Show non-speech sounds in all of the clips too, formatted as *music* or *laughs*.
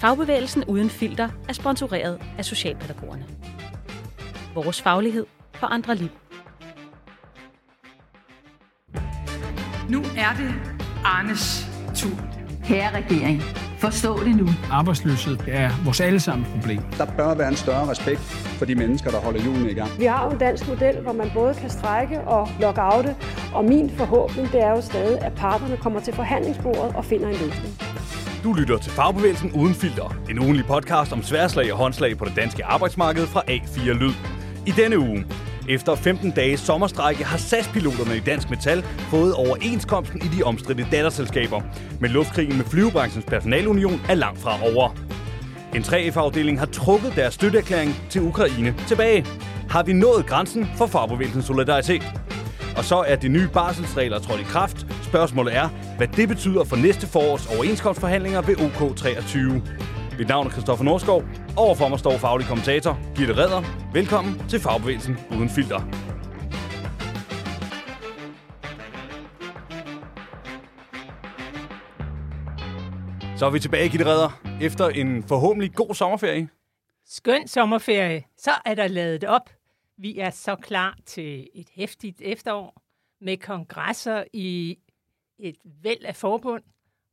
Fagbevægelsen uden filter er sponsoreret af Socialpædagogerne. Vores faglighed for andre liv. Nu er det Arnes tur. Kære regering, forstå det nu. Arbejdsløshed er vores allesammens problem. Der bør være en større respekt for de mennesker, der holder julen i gang. Vi har jo en dansk model, hvor man både kan strække og lockoute, og min forhåbning det er jo stadig, at parterne kommer til forhandlingsbordet og finder en løsning. Du lytter til Fagbevægelsen Uden Filter, en ugenlig podcast om sværslag og håndslag på det danske arbejdsmarked fra A4 Lyd. I denne uge, efter 15 dages sommerstrække har SAS-piloterne i Dansk Metal fået overenskomsten i de omstridte datterselskaber. Men luftkrigen med flyvebranchens personalunion er langt fra over. En 3F-afdeling har trukket deres støtteerklæring til Ukraine tilbage. Har vi nået grænsen for fagbevægelsens solidaritet? Og så er de nye barselsregler trådt i kraft. Spørgsmålet er, hvad det betyder for næste forårs overenskomstforhandlinger ved OK23. Mit navn er Christoffer Norskov. Overfor mig står faglig kommentator Gitte Redder. Velkommen til Fagbevægelsen Uden Filter. Så er vi tilbage, Gitte Redder, efter en forhåbentlig god sommerferie. Skøn sommerferie. Så er der lavet op. Vi er så klar til et hæftigt efterår med kongresser i et væld af forbund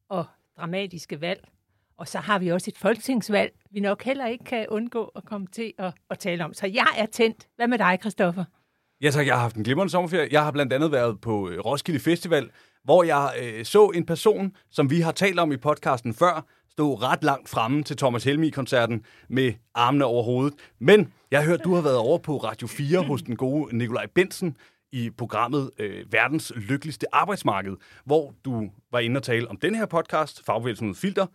og dramatiske valg. Og så har vi også et folketingsvalg, vi nok heller ikke kan undgå at komme til at, at tale om. Så jeg er tændt. Hvad med dig, Christoffer? Ja tak, jeg har haft en glimrende sommerferie. Jeg har blandt andet været på øh, Roskilde Festival, hvor jeg øh, så en person, som vi har talt om i podcasten før, stå ret langt fremme til Thomas Helmi-koncerten med armene over hovedet. Men jeg har hørt, du har været over på Radio 4 hos den gode Nikolaj Bensen i programmet øh, Verdens Lykkeligste Arbejdsmarked, hvor du var inde og tale om den her podcast, Fagbevægelsen uden filter,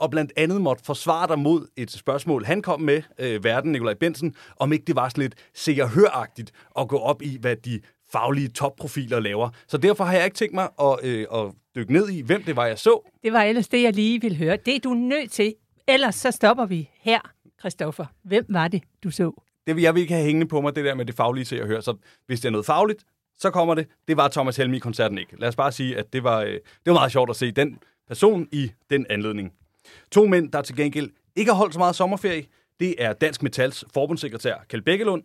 og blandt andet måtte forsvare dig mod et spørgsmål, han kom med, øh, verden Nikolaj Bensen, om ikke det var sådan lidt se og høragtigt at gå op i, hvad de faglige topprofiler laver. Så derfor har jeg ikke tænkt mig at, øh, at dykke ned i, hvem det var, jeg så. Det var ellers det, jeg lige ville høre. Det er du nødt til. Ellers så stopper vi her, Christoffer. Hvem var det, du så? Det vil jeg vil ikke have hængende på mig, det der med det faglige se og høre. Så hvis det er noget fagligt, så kommer det. Det var Thomas Helmi-koncerten ikke. Lad os bare sige, at det var, øh, det var meget sjovt at se den person i den anledning. To mænd, der til gengæld ikke har holdt så meget sommerferie, det er Dansk Metals forbundssekretær Kjeld Bækkelund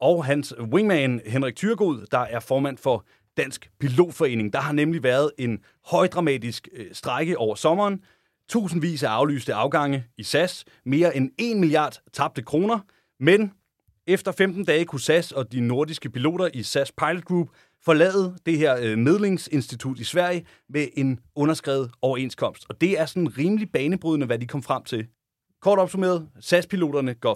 og hans wingman Henrik Tyrgod, der er formand for Dansk Pilotforening. Der har nemlig været en højdramatisk øh, strække over sommeren. Tusindvis af aflyste afgange i SAS. Mere end 1 milliard tabte kroner. Men efter 15 dage kunne SAS og de nordiske piloter i SAS Pilot Group forlade det her øh, medlingsinstitut i Sverige med en underskrevet overenskomst. Og det er sådan rimelig banebrydende, hvad de kom frem til. Kort opsummeret, SAS-piloterne går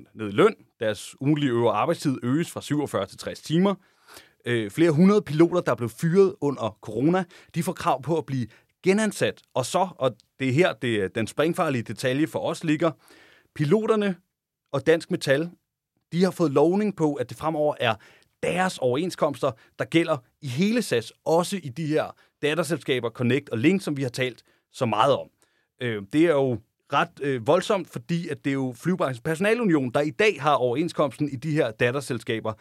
25% ned i løn. Deres ugenlige øvre arbejdstid øges fra 47 til 60 timer. Øh, flere hundrede piloter, der blev fyret under corona, de får krav på at blive genansat. Og så, og det er her, det, den springfarlige detalje for os ligger, piloterne og Dansk Metal, de har fået lovning på, at det fremover er deres overenskomster, der gælder i hele SAS, også i de her datterselskaber Connect og Link, som vi har talt så meget om. Øh, det er jo ret øh, voldsomt, fordi at det er jo flybranchens Personalunion, der i dag har overenskomsten i de her datterselskaber.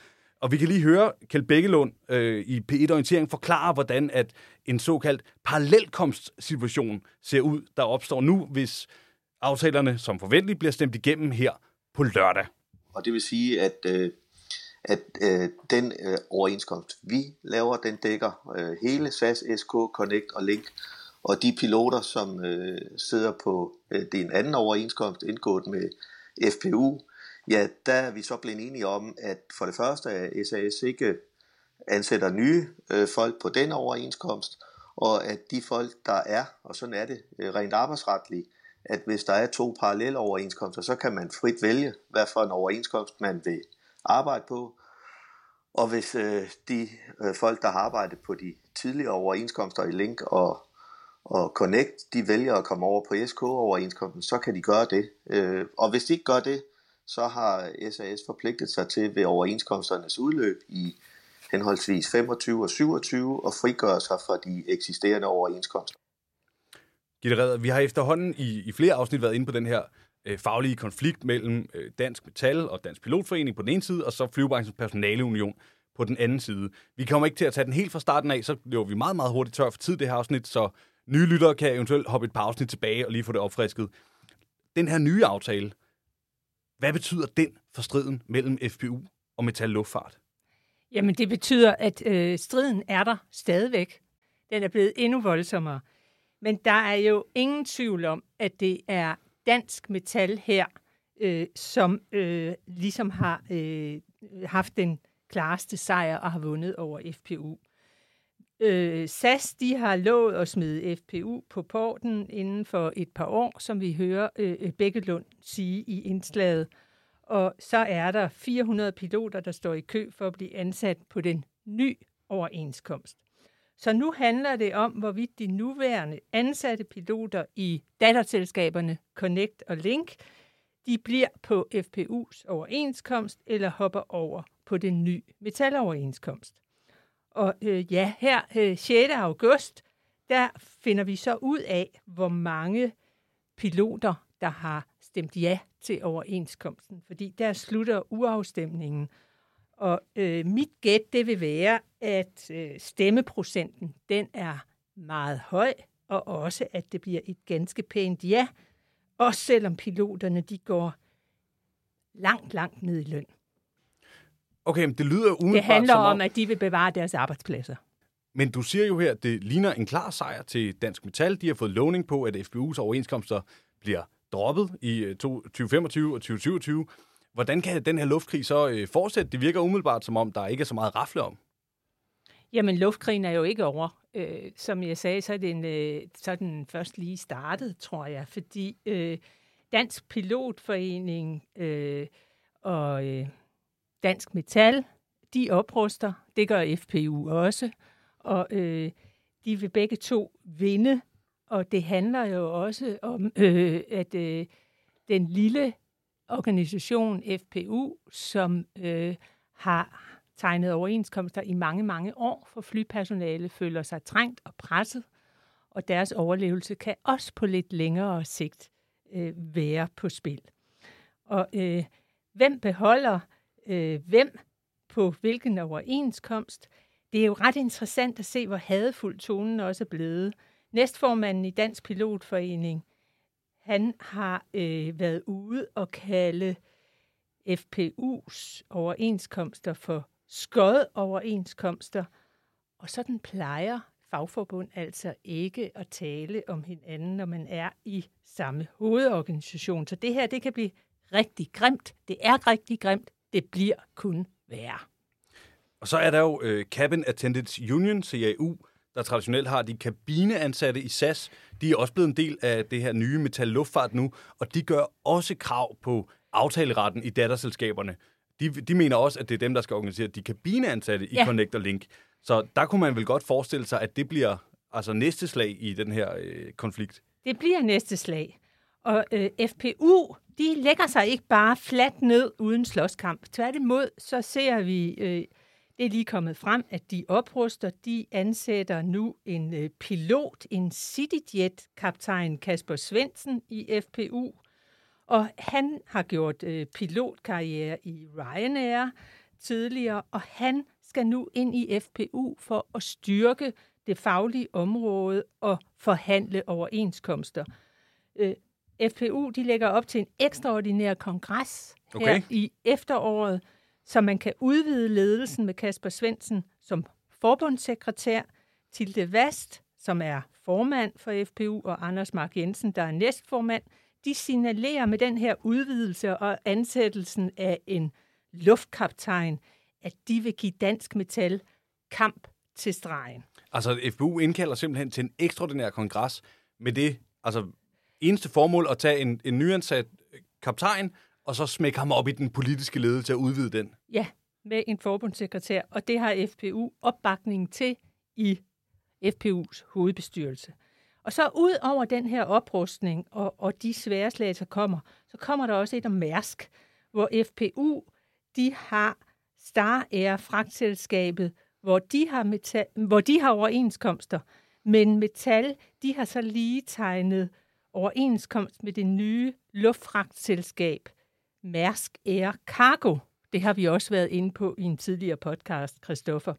Og vi kan lige høre Kjeld Bækkelund øh, i P1-orientering forklare, hvordan at en såkaldt parallelkomstsituation ser ud, der opstår nu, hvis aftalerne som forventeligt bliver stemt igennem her på lørdag. Og det vil sige, at øh, at øh, den øh, overenskomst, vi laver, den dækker øh, hele SAS, SK, Connect og Link. Og de piloter, som øh, sidder på øh, det er en anden overenskomst indgået med FPU, ja, der er vi så blevet enige om, at for det første er SAS ikke ansætter nye øh, folk på den overenskomst, og at de folk, der er, og sådan er det øh, rent arbejdsretligt, at hvis der er to parallelle overenskomster, så kan man frit vælge, hvad for en overenskomst man vil arbejde på. Og hvis øh, de øh, folk, der har arbejdet på de tidligere overenskomster i Link og, og Connect, de vælger at komme over på SK-overenskomsten, så kan de gøre det. Øh, og hvis de ikke gør det, så har SAS forpligtet sig til ved overenskomsternes udløb i henholdsvis 25 og 27 og frigøre sig fra de eksisterende overenskomster. Gitte Redder, vi har efterhånden i, i flere afsnit været inde på den her øh, faglige konflikt mellem øh, Dansk Metal og Dansk Pilotforening på den ene side, og så Flyvebranchens Personaleunion på den anden side. Vi kommer ikke til at tage den helt fra starten af, så løber vi meget, meget hurtigt tør for tid det her afsnit, så nye lyttere kan eventuelt hoppe et par afsnit tilbage og lige få det opfrisket. Den her nye aftale, hvad betyder den for striden mellem FPU og Metal Luftfart? Jamen, det betyder, at øh, striden er der stadigvæk. Den er blevet endnu voldsommere. Men der er jo ingen tvivl om, at det er dansk metal her, øh, som øh, ligesom har øh, haft den klareste sejr og har vundet over FPU. Øh, SAS de har lovet at smide FPU på porten inden for et par år, som vi hører øh, øh Bækkelund sige i indslaget. Og så er der 400 piloter, der står i kø for at blive ansat på den ny overenskomst. Så nu handler det om, hvorvidt de nuværende ansatte piloter i datterselskaberne Connect og Link, de bliver på FPU's overenskomst eller hopper over på den nye metaloverenskomst. Og øh, ja, her øh, 6. august, der finder vi så ud af, hvor mange piloter, der har stemt ja til overenskomsten, fordi der slutter uafstemningen. Og øh, mit gæt, det vil være, at øh, stemmeprocenten, den er meget høj, og også, at det bliver et ganske pænt ja, også selvom piloterne, de går langt, langt ned i løn. Okay, men det lyder umiddelbart Det handler som om, at de vil bevare deres arbejdspladser. Men du siger jo her, at det ligner en klar sejr til Dansk Metal. De har fået lovning på, at FBU's overenskomster bliver droppet i øh, to- 2025 og 2027. Hvordan kan den her luftkrig så øh, fortsætte? Det virker umiddelbart, som om der ikke er så meget rafle om. Jamen, luftkrigen er jo ikke over. Øh, som jeg sagde, så er, den, øh, så er den først lige startet, tror jeg, fordi øh, Dansk Pilotforening øh, og øh, Dansk Metal, de opruster. Det gør FPU også. Og øh, de vil begge to vinde. Og det handler jo også om, øh, at øh, den lille organisation FPU, som øh, har tegnet overenskomster i mange, mange år, for flypersonale føler sig trængt og presset, og deres overlevelse kan også på lidt længere sigt øh, være på spil. Og øh, hvem beholder øh, hvem på hvilken overenskomst? Det er jo ret interessant at se, hvor hadefuld tonen også er blevet. Næstformanden i Dansk Pilotforening, han har øh, været ude og kalde FPU's overenskomster for skød overenskomster, og sådan plejer fagforbund altså ikke at tale om hinanden, når man er i samme hovedorganisation. Så det her, det kan blive rigtig grimt. Det er rigtig grimt. Det bliver kun værre. Og så er der jo øh, Cabin Attendants Union, CAU, der traditionelt har de kabineansatte i SAS. De er også blevet en del af det her nye Metal Luftfart nu, og de gør også krav på aftaleretten i datterselskaberne. De, de mener også, at det er dem, der skal organisere de kabineansatte i. Connect og Link. Så der kunne man vel godt forestille sig, at det bliver altså næste slag i den her øh, konflikt. Det bliver næste slag. Og øh, FPU, de lægger sig ikke bare fladt ned uden slåskamp. Tværtimod, så ser vi, øh, det er lige kommet frem, at de opruster, de ansætter nu en øh, pilot, en CityJet-kaptajn Kasper Svendsen i FPU. Og han har gjort øh, pilotkarriere i Ryanair tidligere, og han skal nu ind i FPU for at styrke det faglige område og forhandle overenskomster. Øh, FPU de lægger op til en ekstraordinær kongres okay. her i efteråret, så man kan udvide ledelsen med Kasper Svendsen som forbundssekretær, Tilde Vast, som er formand for FPU, og Anders Mark Jensen, der er næstformand. De signalerer med den her udvidelse og ansættelsen af en luftkaptajn, at de vil give Dansk Metal kamp til stregen. Altså, FBU indkalder simpelthen til en ekstraordinær kongres med det altså, eneste formål at tage en, en nyansat øh, kaptajn, og så smække ham op i den politiske ledelse og udvide den. Ja, med en forbundssekretær, og det har FPU opbakning til i FPU's hovedbestyrelse. Og så ud over den her oprustning og, og de svære slag, der kommer, så kommer der også et om Mærsk, hvor FPU de har Star Air fragtselskabet, hvor de har, metal, hvor de har overenskomster, men Metal, de har så lige tegnet overenskomst med det nye luftfragtselskab Mærsk Air Cargo. Det har vi også været inde på i en tidligere podcast, Christoffer.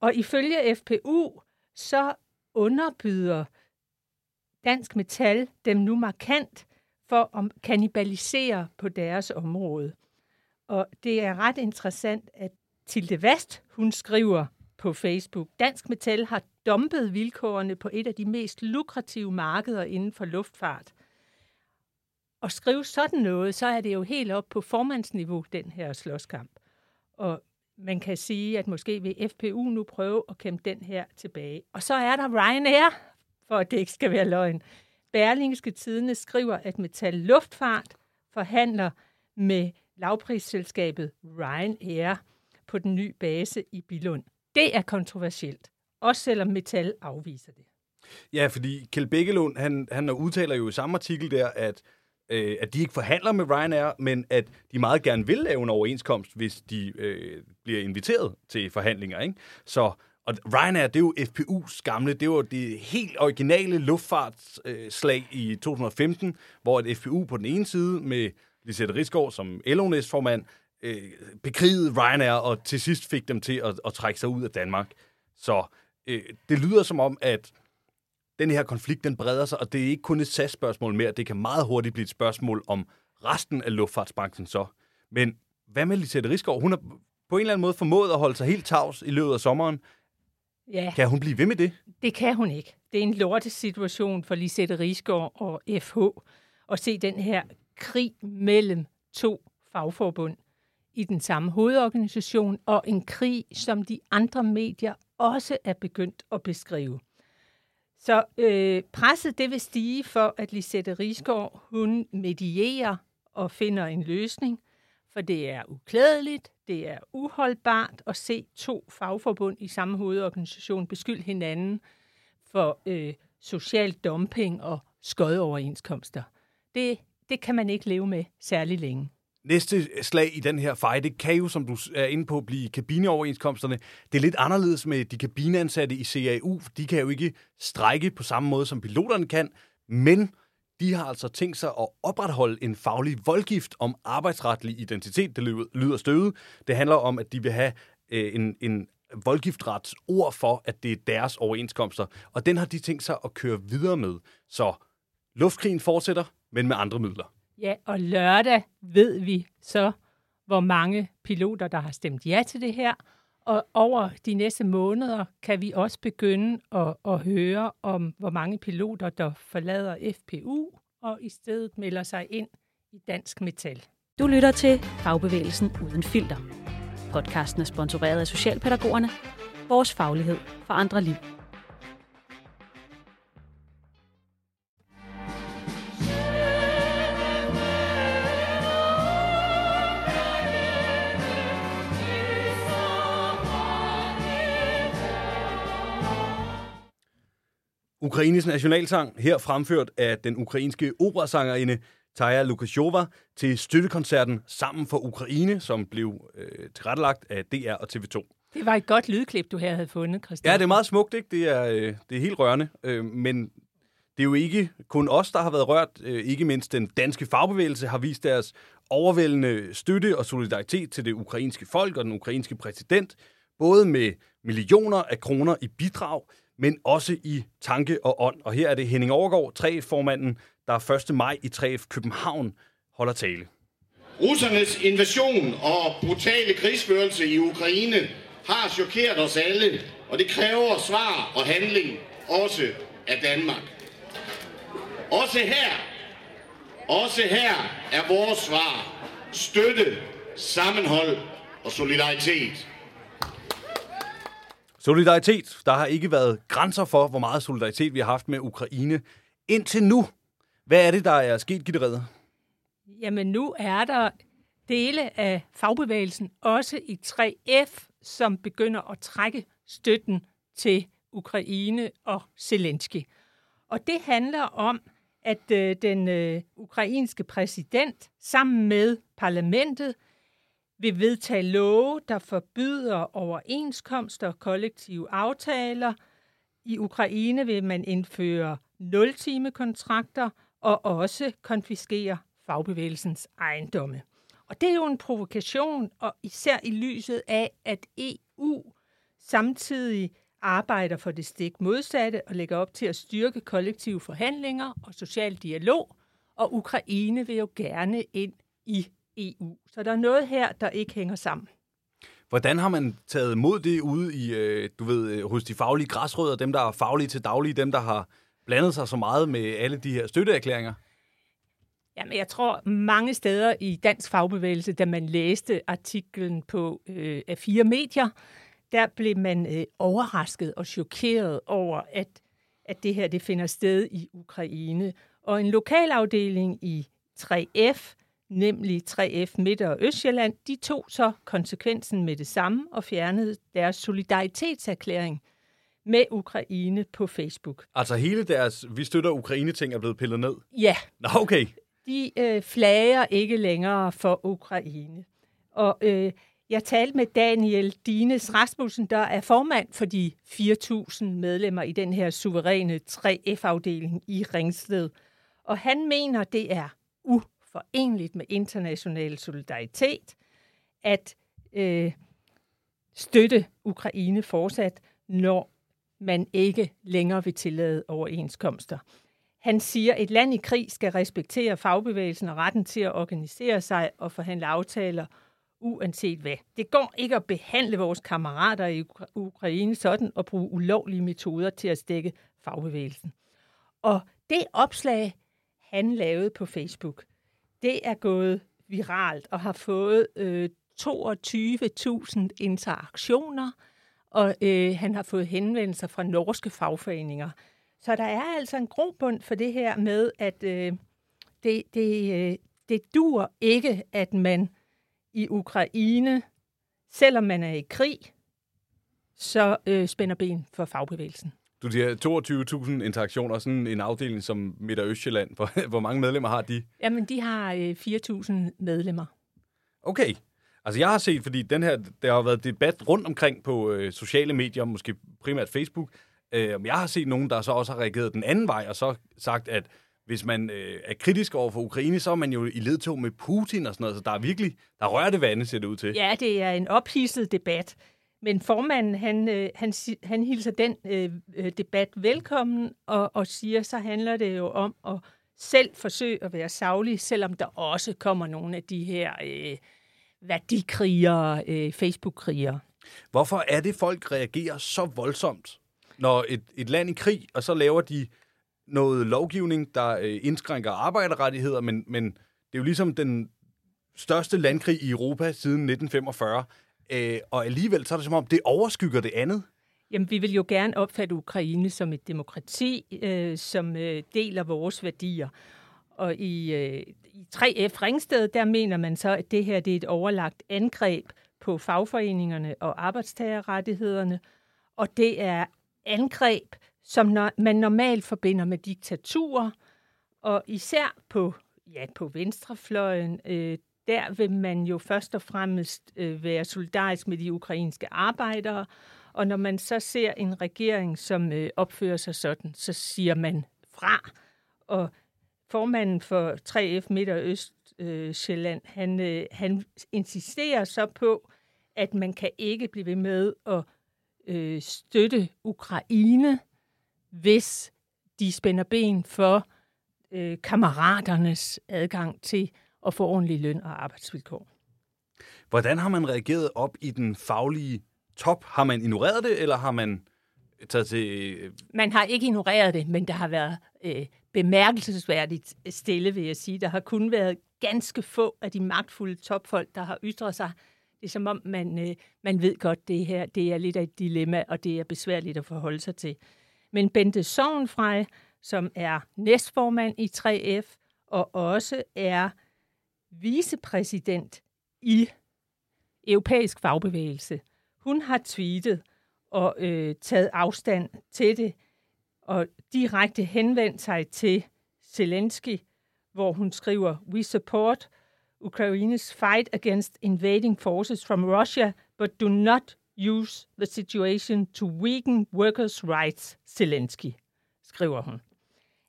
Og ifølge FPU, så underbyder Dansk Metal dem nu markant, for at kanibalisere på deres område. Og det er ret interessant, at Tilde Vest, hun skriver på Facebook, Dansk Metal har dumpet vilkårene på et af de mest lukrative markeder inden for luftfart. Og skrive sådan noget, så er det jo helt op på formandsniveau, den her slåskamp. Og man kan sige, at måske vil FPU nu prøve at kæmpe den her tilbage. Og så er der Ryanair, for at det ikke skal være løgn. Berlingske Tidene skriver, at Metal Luftfart forhandler med lavprisselskabet Ryanair på den nye base i Bilund. Det er kontroversielt, også selvom Metal afviser det. Ja, fordi Kjeld Bækkelund, han, han udtaler jo i samme artikel der, at, øh, at de ikke forhandler med Ryanair, men at de meget gerne vil lave en overenskomst, hvis de øh, bliver inviteret til forhandlinger. Ikke? Så og Ryanair, det er jo FPU's gamle, det var det helt originale luftfartsslag øh, i 2015, hvor et FPU på den ene side med Lisette Rigsgaard som LO-næstformand øh, bekrigede Ryanair, og til sidst fik dem til at, at trække sig ud af Danmark. Så øh, det lyder som om, at den her konflikt, den breder sig, og det er ikke kun et SAS-spørgsmål mere, det kan meget hurtigt blive et spørgsmål om resten af luftfartsbranchen så. Men hvad med Lisette Rigsgaard? Hun har på en eller anden måde formået at holde sig helt tavs i løbet af sommeren. Ja, Kan hun blive ved med det? det kan hun ikke. Det er en lortesituation for Lisette Rigsgaard og FH at se den her krig mellem to fagforbund i den samme hovedorganisation, og en krig, som de andre medier også er begyndt at beskrive. Så øh, presset det vil stige for, at Lisette Rigsgaard, hun medierer og finder en løsning, for det er uklædeligt, det er uholdbart at se to fagforbund i samme hovedorganisation beskylde hinanden for øh, social dumping og skodoverenskomster. Det, det kan man ikke leve med særlig længe. Næste øh, slag i den her fight, det kan jo, som du er inde på, blive kabineoverenskomsterne. Det er lidt anderledes med de kabineansatte i CAU. De kan jo ikke strække på samme måde, som piloterne kan, men de har altså tænkt sig at opretholde en faglig voldgift om arbejdsretlig identitet. Det lyder støvet. Det handler om, at de vil have øh, en, en voldgiftrets ord for, at det er deres overenskomster. Og den har de tænkt sig at køre videre med. Så luftkrigen fortsætter, men med andre midler. Ja, og lørdag ved vi så, hvor mange piloter, der har stemt ja til det her. Og over de næste måneder kan vi også begynde at, at høre om, hvor mange piloter, der forlader FPU og i stedet melder sig ind i Dansk Metal. Du lytter til Fagbevægelsen Uden Filter. Podcasten er sponsoreret af Socialpædagogerne. Vores faglighed for andre liv. Ukraines nationalsang, her fremført af den ukrainske operasangerinde Taja Lukashova til støttekoncerten Sammen for Ukraine, som blev øh, tilrettelagt af DR og TV2. Det var et godt lydklip, du her havde fundet, Christian. Ja, det er meget smukt, ikke? Det er, øh, det er helt rørende, øh, men det er jo ikke kun os, der har været rørt. Øh, ikke mindst den danske fagbevægelse har vist deres overvældende støtte og solidaritet til det ukrainske folk og den ukrainske præsident, både med millioner af kroner i bidrag, men også i tanke og ånd. Og her er det Henning Overgaard, 3F-formanden, der 1. maj i 3F København holder tale. Russernes invasion og brutale krigsførelse i Ukraine har chokeret os alle, og det kræver svar og handling, også af Danmark. Også her, også her er vores svar støtte, sammenhold og solidaritet. Solidaritet. Der har ikke været grænser for, hvor meget solidaritet vi har haft med Ukraine indtil nu. Hvad er det, der er sket, Gitte Redder? Jamen nu er der dele af fagbevægelsen, også i 3F, som begynder at trække støtten til Ukraine og Zelensky. Og det handler om, at øh, den øh, ukrainske præsident sammen med parlamentet vil vedtage love, der forbyder overenskomster og kollektive aftaler. I Ukraine vil man indføre 0-time-kontrakter og også konfiskere fagbevægelsens ejendomme. Og det er jo en provokation, og især i lyset af, at EU samtidig arbejder for det stik modsatte og lægger op til at styrke kollektive forhandlinger og social dialog, og Ukraine vil jo gerne ind i EU. Så der er noget her, der ikke hænger sammen. Hvordan har man taget imod det ude i, øh, du ved, øh, hos de faglige græsrødder, dem der er faglige til daglige, dem der har blandet sig så meget med alle de her støtteerklæringer? Jamen, jeg tror mange steder i dansk fagbevægelse, da man læste artiklen på øh, af fire medier, der blev man øh, overrasket og chokeret over, at, at det her det finder sted i Ukraine. Og en lokalafdeling i 3F, nemlig 3F Midt- og Østjylland, de tog så konsekvensen med det samme og fjernede deres solidaritetserklæring med Ukraine på Facebook. Altså hele deres, vi støtter Ukraine-ting er blevet pillet ned? Ja. Nå, okay. De øh, flager ikke længere for Ukraine. Og øh, jeg talte med Daniel Dines Rasmussen, der er formand for de 4.000 medlemmer i den her suveræne 3F-afdeling i Ringsted. Og han mener, det er forenligt med international solidaritet at øh, støtte Ukraine fortsat, når man ikke længere vil tillade overenskomster. Han siger, at et land i krig skal respektere fagbevægelsen og retten til at organisere sig og forhandle aftaler uanset hvad. Det går ikke at behandle vores kammerater i Ukraine sådan og bruge ulovlige metoder til at stikke fagbevægelsen. Og det opslag, han lavede på Facebook, det er gået viralt og har fået øh, 22.000 interaktioner, og øh, han har fået henvendelser fra norske fagforeninger. Så der er altså en grobund for det her med, at øh, det, det, øh, det dur ikke, at man i Ukraine, selvom man er i krig, så øh, spænder ben for fagbevægelsen. Du siger 22.000 interaktioner, sådan en afdeling som Midt- og Østjylland. Hvor, *laughs* hvor mange medlemmer har de? Jamen, de har øh, 4.000 medlemmer. Okay. Altså jeg har set, fordi den her, der har været debat rundt omkring på øh, sociale medier, måske primært Facebook. Øh, jeg har set nogen, der så også har reageret den anden vej, og så sagt, at hvis man øh, er kritisk over for Ukraine, så er man jo i ledtog med Putin og sådan noget. Så der er virkelig, der rører det vande, ser det ud til. Ja, det er en ophidset debat. Men formanden, han, øh, han, han hilser den øh, øh, debat velkommen og, og siger, så handler det jo om at selv forsøge at være savlig, selvom der også kommer nogle af de her øh, værdikrigere, øh, Facebook-krigere. Hvorfor er det, folk reagerer så voldsomt, når et, et land i krig, og så laver de noget lovgivning, der øh, indskrænker arbejderrettigheder, men, men det er jo ligesom den største landkrig i Europa siden 1945, øh, og alligevel så er det som om, det overskygger det andet. Jamen, vi vil jo gerne opfatte Ukraine som et demokrati, øh, som øh, deler vores værdier. Og i, øh, i 3F Ringsted, der mener man så, at det her det er et overlagt angreb på fagforeningerne og arbejdstagerrettighederne, og det er angreb, som når, man normalt forbinder med diktaturer, og især på, ja, på venstrefløjen, øh, der vil man jo først og fremmest øh, være solidarisk med de ukrainske arbejdere, og når man så ser en regering, som øh, opfører sig sådan, så siger man fra. Og formanden for 3F Midt- og Østsjælland, øh, han, øh, han insisterer så på, at man kan ikke blive ved med at øh, støtte Ukraine, hvis de spænder ben for øh, kammeraternes adgang til at få ordentlig løn og arbejdsvilkår. Hvordan har man reageret op i den faglige top? Har man ignoreret det, eller har man taget til... Man har ikke ignoreret det, men der har været øh, bemærkelsesværdigt stille, vil jeg sige. Der har kun været ganske få af de magtfulde topfolk, der har ytret sig. Det er som om, man, øh, man ved godt, det her det er lidt af et dilemma, og det er besværligt at forholde sig til. Men Bente Sovnfrej, som er næstformand i 3F, og også er vicepræsident i Europæisk Fagbevægelse, hun har tweetet og øh, taget afstand til det, og direkte henvendt sig til Zelensky, hvor hun skriver, We support Ukraine's fight against invading forces from Russia, but do not use the situation to weaken workers' rights, Zelensky, skriver hun.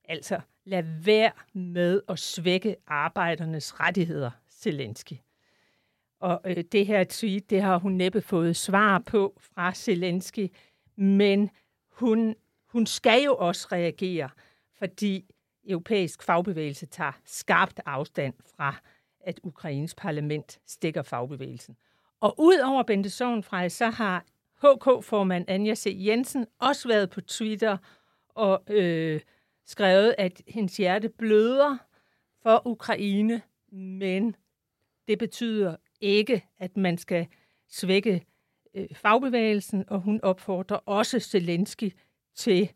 Altså, lad være med at svække arbejdernes rettigheder, Zelensky. Og øh, det her tweet, det har hun næppe fået svar på fra Zelensky, men hun, hun skal jo også reagere, fordi europæisk fagbevægelse tager skarpt afstand fra, at Ukraines parlament stikker fagbevægelsen. Og ud over Bente Sovenfrej, så har HK-formand Anja C. Jensen også været på Twitter og øh, skrevet, at hendes hjerte bløder for Ukraine, men det betyder ikke, at man skal svække øh, fagbevægelsen, og hun opfordrer også Zelensky til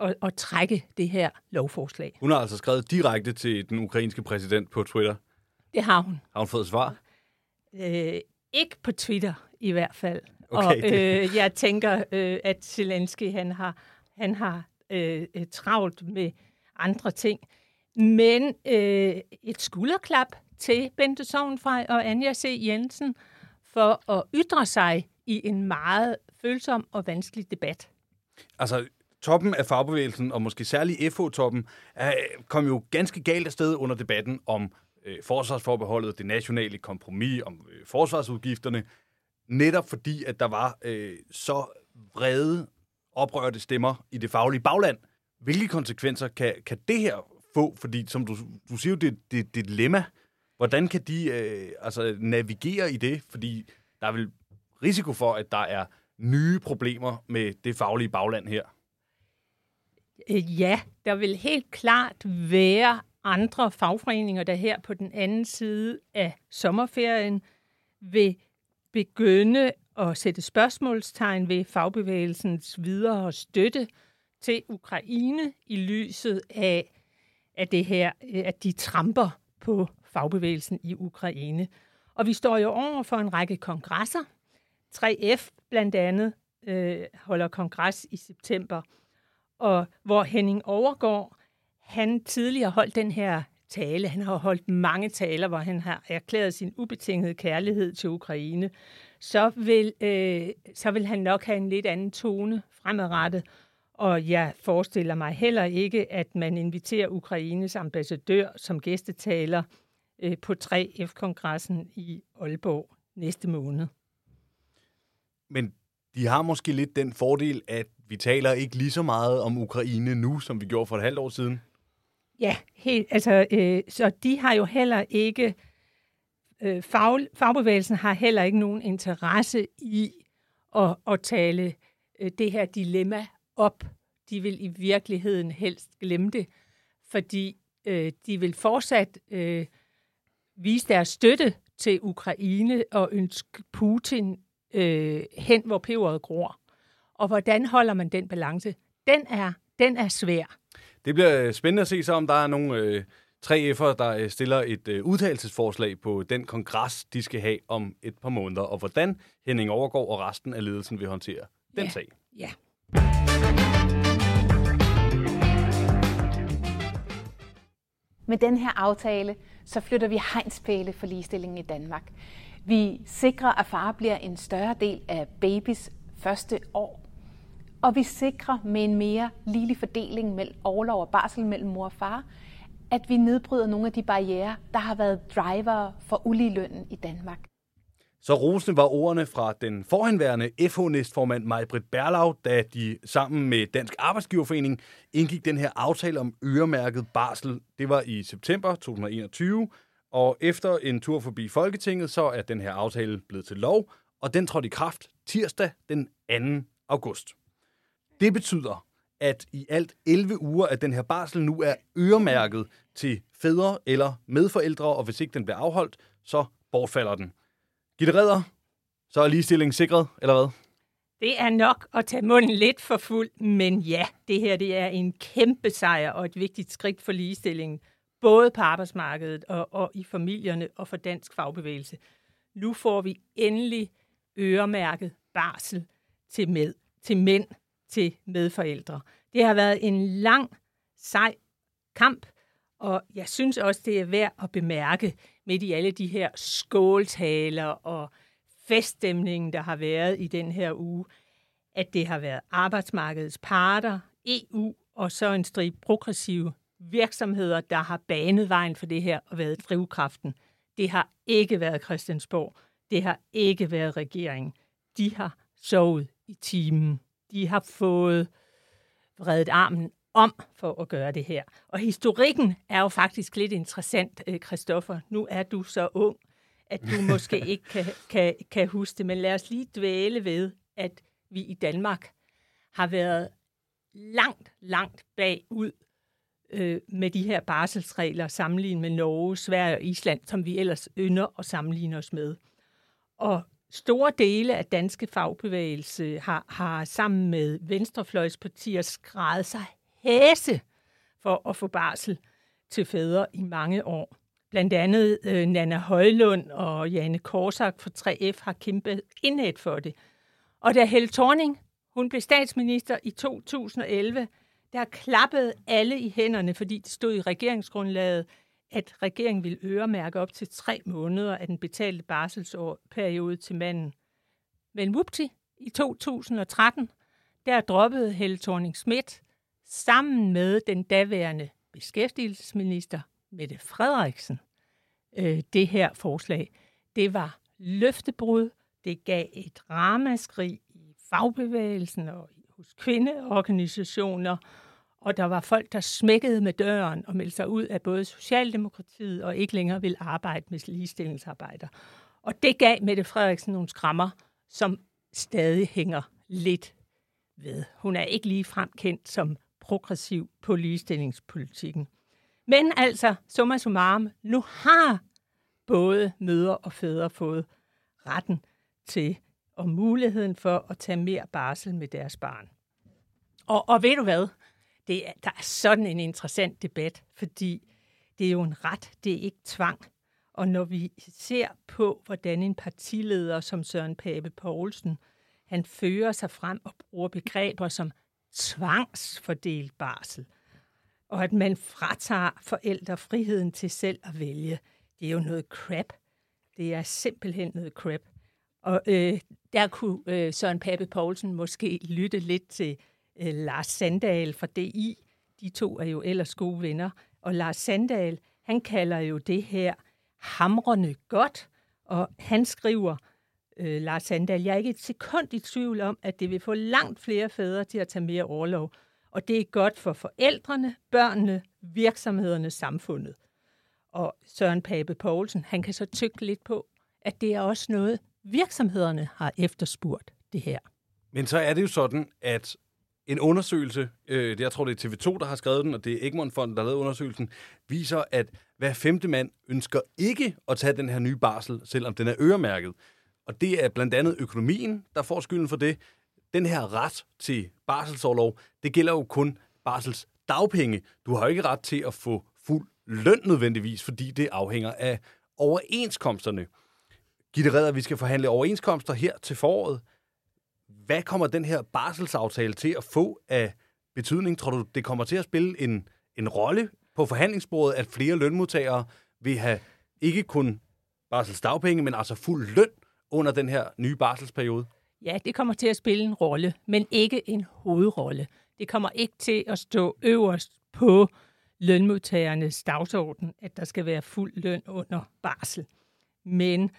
at, at trække det her lovforslag. Hun har altså skrevet direkte til den ukrainske præsident på Twitter. Det har hun. Har hun fået svar? Øh, ikke på Twitter i hvert fald. Okay, og det- øh, jeg tænker, øh, at Zelensky han har, han har Øh, øh, travlt med andre ting. Men øh, et skulderklap til Bente Sovnfrej og Anja C. Jensen for at ytre sig i en meget følsom og vanskelig debat. Altså, toppen af fagbevægelsen, og måske særligt FH-toppen, er, kom jo ganske galt afsted under debatten om øh, forsvarsforbeholdet, det nationale kompromis, om øh, forsvarsudgifterne, netop fordi, at der var øh, så vrede, oprørte stemmer i det faglige bagland. Hvilke konsekvenser kan, kan det her få? Fordi, som du, du siger jo, det, det, det er et dilemma. Hvordan kan de øh, altså, navigere i det? Fordi der er vel risiko for, at der er nye problemer med det faglige bagland her. Øh, ja, der vil helt klart være andre fagforeninger, der her på den anden side af sommerferien vil begynde at sætte spørgsmålstegn ved fagbevægelsens videre støtte til Ukraine i lyset af, at det her, at de tramper på fagbevægelsen i Ukraine. Og vi står jo over for en række kongresser. 3F blandt andet øh, holder kongres i september, og hvor Henning Overgaard, han tidligere holdt den her tale. Han har holdt mange taler, hvor han har erklæret sin ubetingede kærlighed til Ukraine. Så vil, øh, så vil han nok have en lidt anden tone fremadrettet. Og jeg forestiller mig heller ikke, at man inviterer Ukraines ambassadør som gæstetaler øh, på 3F-kongressen i Aalborg næste måned. Men de har måske lidt den fordel, at vi taler ikke lige så meget om Ukraine nu, som vi gjorde for et halvt år siden. Ja, helt, altså, øh, så de har jo heller ikke, øh, fag, fagbevægelsen har heller ikke nogen interesse i at, at tale øh, det her dilemma op. De vil i virkeligheden helst glemme det, fordi øh, de vil fortsat øh, vise deres støtte til Ukraine og ønske Putin øh, hen, hvor peberet gror. Og hvordan holder man den balance? Den er, den er svær. Det bliver øh, spændende at se så, om der er nogle øh, 3F'ere, der øh, stiller et øh, udtalelsesforslag på den kongres, de skal have om et par måneder, og hvordan Henning Overgaard og resten af ledelsen vil håndtere den Ja. sag. Ja. Med den her aftale, så flytter vi hegnspæle for ligestillingen i Danmark. Vi sikrer, at far bliver en større del af babys første år. Og vi sikrer med en mere ligelig fordeling mellem overlov og barsel mellem mor og far, at vi nedbryder nogle af de barriere, der har været driver for uligelønnen i Danmark. Så rosende var ordene fra den forhenværende FH-næstformand Majbrit Berlau, da de sammen med Dansk Arbejdsgiverforening indgik den her aftale om øremærket barsel. Det var i september 2021, og efter en tur forbi Folketinget, så er den her aftale blevet til lov, og den trådte i kraft tirsdag den 2. august. Det betyder, at i alt 11 uger af den her barsel nu er øremærket til fædre eller medforældre, og hvis ikke den bliver afholdt, så bortfalder den. Gitte Redder, så er ligestilling sikret, eller hvad? Det er nok at tage munden lidt for fuld, men ja, det her det er en kæmpe sejr og et vigtigt skridt for ligestillingen, både på arbejdsmarkedet og, og i familierne og for dansk fagbevægelse. Nu får vi endelig øremærket barsel til, med, til mænd, til medforældre. Det har været en lang, sej kamp, og jeg synes også, det er værd at bemærke midt i alle de her skåltaler og feststemningen, der har været i den her uge, at det har været arbejdsmarkedets parter, EU og så en strib progressive virksomheder, der har banet vejen for det her og været drivkraften. Det har ikke været Christiansborg. Det har ikke været regeringen. De har sovet i timen. De har fået reddet armen om for at gøre det her. Og historikken er jo faktisk lidt interessant, øh, Christoffer. Nu er du så ung, at du *laughs* måske ikke kan, kan, kan huske det, men lad os lige dvæle ved, at vi i Danmark har været langt, langt bagud øh, med de her barselsregler sammenlignet med Norge, Sverige og Island, som vi ellers ynder at sammenligne os med. Og store dele af danske fagbevægelse har, har sammen med venstrefløjspartier skrevet sig hæse for at få barsel til fædre i mange år. Blandt andet øh, Nana Højlund og Jane Korsak fra 3F har kæmpet indad for det. Og da Helle Thorning hun blev statsminister i 2011, der klappede alle i hænderne, fordi det stod i regeringsgrundlaget, at regeringen ville øremærke op til tre måneder af den betalte barselsperiode til manden. Men vupti, i 2013, der droppede Helle thorning Schmidt sammen med den daværende beskæftigelsesminister Mette Frederiksen øh, det her forslag. Det var løftebrud, det gav et ramaskrig i fagbevægelsen og hos kvindeorganisationer, og der var folk, der smækkede med døren og meldte sig ud af både Socialdemokratiet og ikke længere ville arbejde med ligestillingsarbejder. Og det gav Mette Frederiksen nogle skrammer, som stadig hænger lidt ved. Hun er ikke lige fremkendt som progressiv på ligestillingspolitikken. Men altså, summa summarum, nu har både mødre og fædre fået retten til og muligheden for at tage mere barsel med deres barn. Og, og ved du hvad? Det er, der er sådan en interessant debat, fordi det er jo en ret, det er ikke tvang. Og når vi ser på, hvordan en partileder som Søren Pape Poulsen, han fører sig frem og bruger begreber som tvangsfordelt barsel, og at man fratager forældre friheden til selv at vælge, det er jo noget crap. Det er simpelthen noget crap. Og øh, der kunne øh, Søren Pape Poulsen måske lytte lidt til øh, Lars Sandal fra DI. De to er jo ellers gode venner. Og Lars Sandal, han kalder jo det her hamrende godt, og han skriver, øh, Lars Sandal, jeg er ikke et sekund i tvivl om, at det vil få langt flere fædre til at tage mere overlov. Og det er godt for forældrene, børnene, virksomhederne, samfundet. Og Søren Pape Poulsen, han kan så tykke lidt på, at det er også noget, virksomhederne har efterspurgt det her. Men så er det jo sådan, at en undersøgelse, øh, jeg tror det er TV2, der har skrevet den, og det er Egmont Fonden, der har lavet undersøgelsen, viser, at hver femte mand ønsker ikke at tage den her nye barsel, selvom den er øremærket. Og det er blandt andet økonomien, der får skylden for det. Den her ret til barselsårlov, det gælder jo kun barsels dagpenge. Du har jo ikke ret til at få fuld løn nødvendigvis, fordi det afhænger af overenskomsterne. Gitte Redder, vi skal forhandle overenskomster her til foråret. Hvad kommer den her barselsaftale til at få af betydning? Tror du, det kommer til at spille en, en rolle på forhandlingsbordet, at flere lønmodtagere vil have ikke kun barselsdagpenge, men altså fuld løn under den her nye barselsperiode? Ja, det kommer til at spille en rolle, men ikke en hovedrolle. Det kommer ikke til at stå øverst på lønmodtagernes dagsorden, at der skal være fuld løn under barsel. Men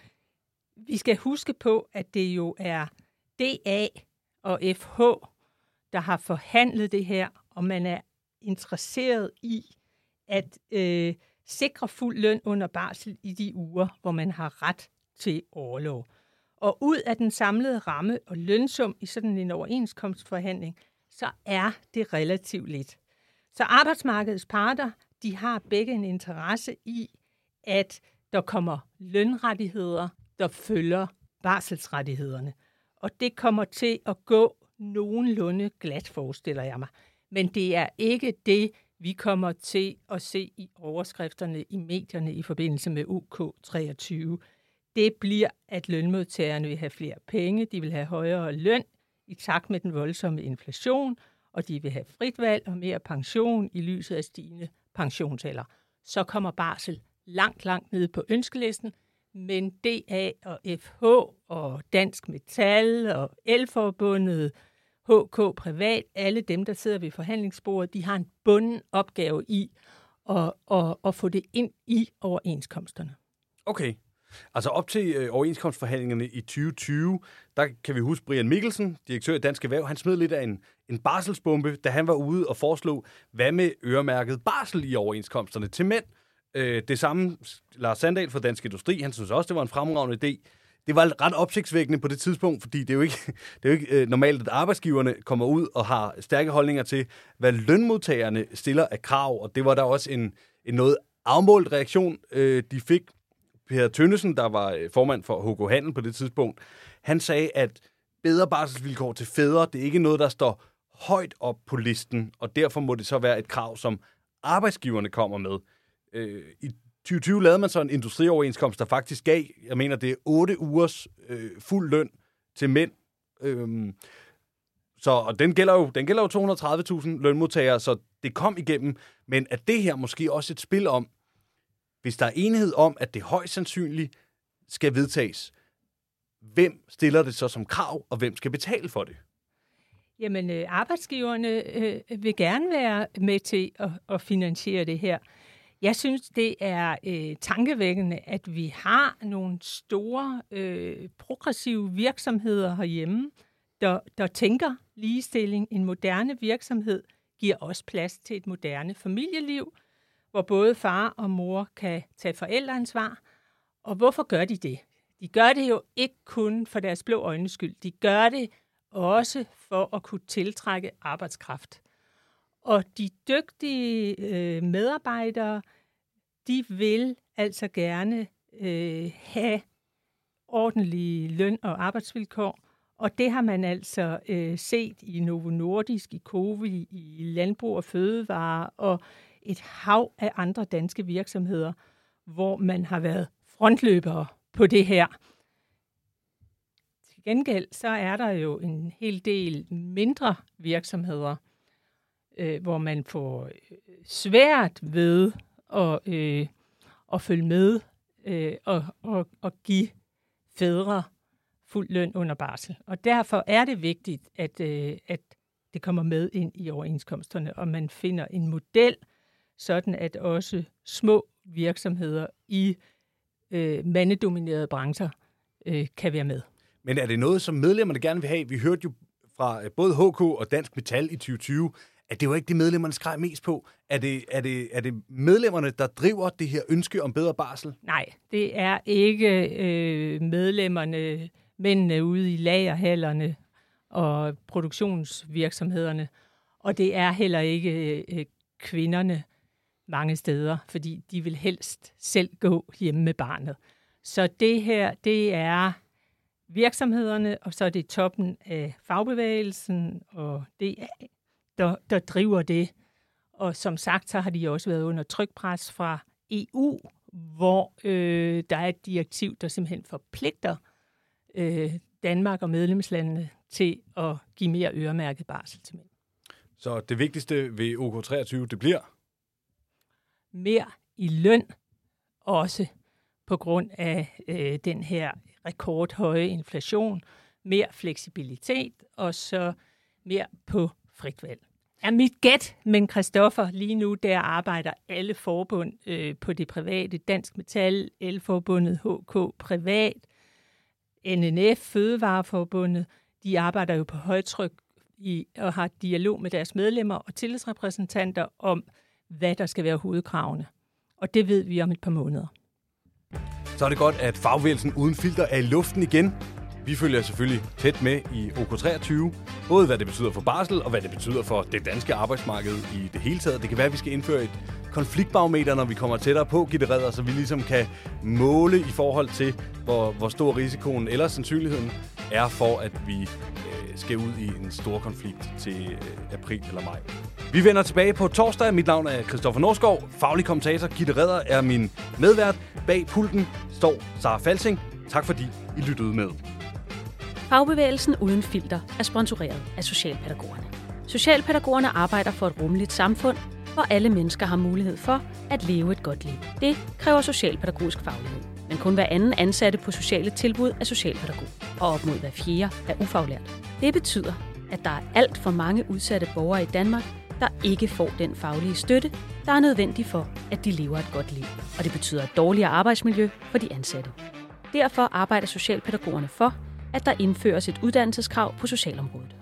vi skal huske på, at det jo er DA og FH, der har forhandlet det her, og man er interesseret i at øh, sikre fuld løn under barsel i de uger, hvor man har ret til overlov. Og ud af den samlede ramme og lønsum i sådan en overenskomstforhandling, så er det relativt lidt. Så arbejdsmarkedets parter, de har begge en interesse i, at der kommer lønrettigheder der følger barselsrettighederne. Og det kommer til at gå nogenlunde glat, forestiller jeg mig. Men det er ikke det, vi kommer til at se i overskrifterne i medierne i forbindelse med UK23. Det bliver, at lønmodtagerne vil have flere penge, de vil have højere løn i takt med den voldsomme inflation, og de vil have frit valg og mere pension i lyset af stigende pensionsalder. Så kommer barsel langt, langt nede på ønskelisten, men DA og FH og Dansk Metal og Elforbundet, HK Privat, alle dem, der sidder ved forhandlingsbordet, de har en bunden opgave i at, at, at få det ind i overenskomsterne. Okay, Altså op til øh, overenskomstforhandlingerne i 2020, der kan vi huske Brian Mikkelsen, direktør i Dansk Erhverv, han smed lidt af en, en barselsbombe, da han var ude og foreslå, hvad med øremærket barsel i overenskomsterne til mænd. Øh, Øh, det samme Lars Sandal fra Dansk Industri, han synes også, det var en fremragende idé. Det var ret opsigtsvækkende på det tidspunkt, fordi det er jo ikke, *laughs* det er jo ikke øh, normalt, at arbejdsgiverne kommer ud og har stærke holdninger til, hvad lønmodtagerne stiller af krav, og det var der også en, en noget afmålt reaktion, øh, de fik. Per Tønnesen, der var øh, formand for HK Handel på det tidspunkt, han sagde, at bedre barselsvilkår til fædre, det er ikke noget, der står højt op på listen, og derfor må det så være et krav, som arbejdsgiverne kommer med. Øh, I 2020 lavede man så en industrioverenskomst, der faktisk gav, jeg mener, det er 8 ugers øh, fuld løn til mænd. Øh, så og den gælder jo, den gælder jo 230.000 lønmodtagere, så det kom igennem. Men er det her måske også et spil om, hvis der er enighed om, at det højst sandsynligt skal vedtages, hvem stiller det så som krav, og hvem skal betale for det? Jamen, øh, arbejdsgiverne øh, vil gerne være med til at, at finansiere det her. Jeg synes, det er øh, tankevækkende, at vi har nogle store, øh, progressive virksomheder herhjemme, der, der tænker ligestilling. En moderne virksomhed giver også plads til et moderne familieliv, hvor både far og mor kan tage forældreansvar. Og hvorfor gør de det? De gør det jo ikke kun for deres blå øjnes skyld. De gør det også for at kunne tiltrække arbejdskraft. Og de dygtige øh, medarbejdere, de vil altså gerne øh, have ordentlige løn- og arbejdsvilkår, og det har man altså øh, set i Novo Nordisk, i Covi, i Landbrug og Fødevare og et hav af andre danske virksomheder, hvor man har været frontløbere på det her. Til gengæld så er der jo en hel del mindre virksomheder, øh, hvor man får øh, svært ved at, øh, at følge med øh, og, og, og give fædre fuld løn under barsel. Og derfor er det vigtigt, at, øh, at det kommer med ind i overenskomsterne, og man finder en model, sådan at også små virksomheder i øh, mandedominerede brancher øh, kan være med. Men er det noget, som medlemmerne gerne vil have? Vi hørte jo fra øh, både HK og Dansk Metal i 2020, at det var ikke det, medlemmerne skreg mest på. Er det, er, det, er det medlemmerne, der driver det her ønske om bedre barsel? Nej, det er ikke øh, medlemmerne, mændene ude i lagerhallerne og produktionsvirksomhederne. Og det er heller ikke øh, kvinderne mange steder, fordi de vil helst selv gå hjemme med barnet. Så det her, det er virksomhederne, og så er det toppen af fagbevægelsen, og det er der, der driver det. Og som sagt, så har de også været under trykpres fra EU, hvor øh, der er et direktiv, der simpelthen forpligter øh, Danmark og medlemslandene til at give mere øremærket barsel til mænd. Så det vigtigste ved OK23, det bliver? Mere i løn, også på grund af øh, den her rekordhøje inflation, mere fleksibilitet, og så mere på frit valg Ja, mit gæt, men Christoffer, lige nu der arbejder alle forbund øh, på det private, Dansk Metal, Elforbundet, HK Privat, NNF, Fødevareforbundet, de arbejder jo på højtryk i, og har dialog med deres medlemmer og tillidsrepræsentanter om, hvad der skal være hovedkravene. Og det ved vi om et par måneder. Så er det godt, at fagvægelsen uden filter er i luften igen. Vi følger selvfølgelig tæt med i OK23, både hvad det betyder for barsel og hvad det betyder for det danske arbejdsmarked i det hele taget. Det kan være, at vi skal indføre et konfliktbarometer, når vi kommer tættere på Gitte så vi ligesom kan måle i forhold til, hvor, hvor stor risikoen eller sandsynligheden er for, at vi øh, skal ud i en stor konflikt til øh, april eller maj. Vi vender tilbage på torsdag. Mit navn er Christoffer Norskov. Faglig kommentator Gitte Redder er min medvært. Bag pulten står Sara Falsing. Tak fordi I lyttede med. Fagbevægelsen uden filter er sponsoreret af Socialpædagogerne. Socialpædagogerne arbejder for et rummeligt samfund, hvor alle mennesker har mulighed for at leve et godt liv. Det kræver socialpædagogisk faglighed. Men kun hver anden ansatte på sociale tilbud er socialpædagog, og op mod hver fjerde er ufaglært. Det betyder, at der er alt for mange udsatte borgere i Danmark, der ikke får den faglige støtte, der er nødvendig for, at de lever et godt liv. Og det betyder et dårligere arbejdsmiljø for de ansatte. Derfor arbejder socialpædagogerne for, at der indføres et uddannelseskrav på socialområdet.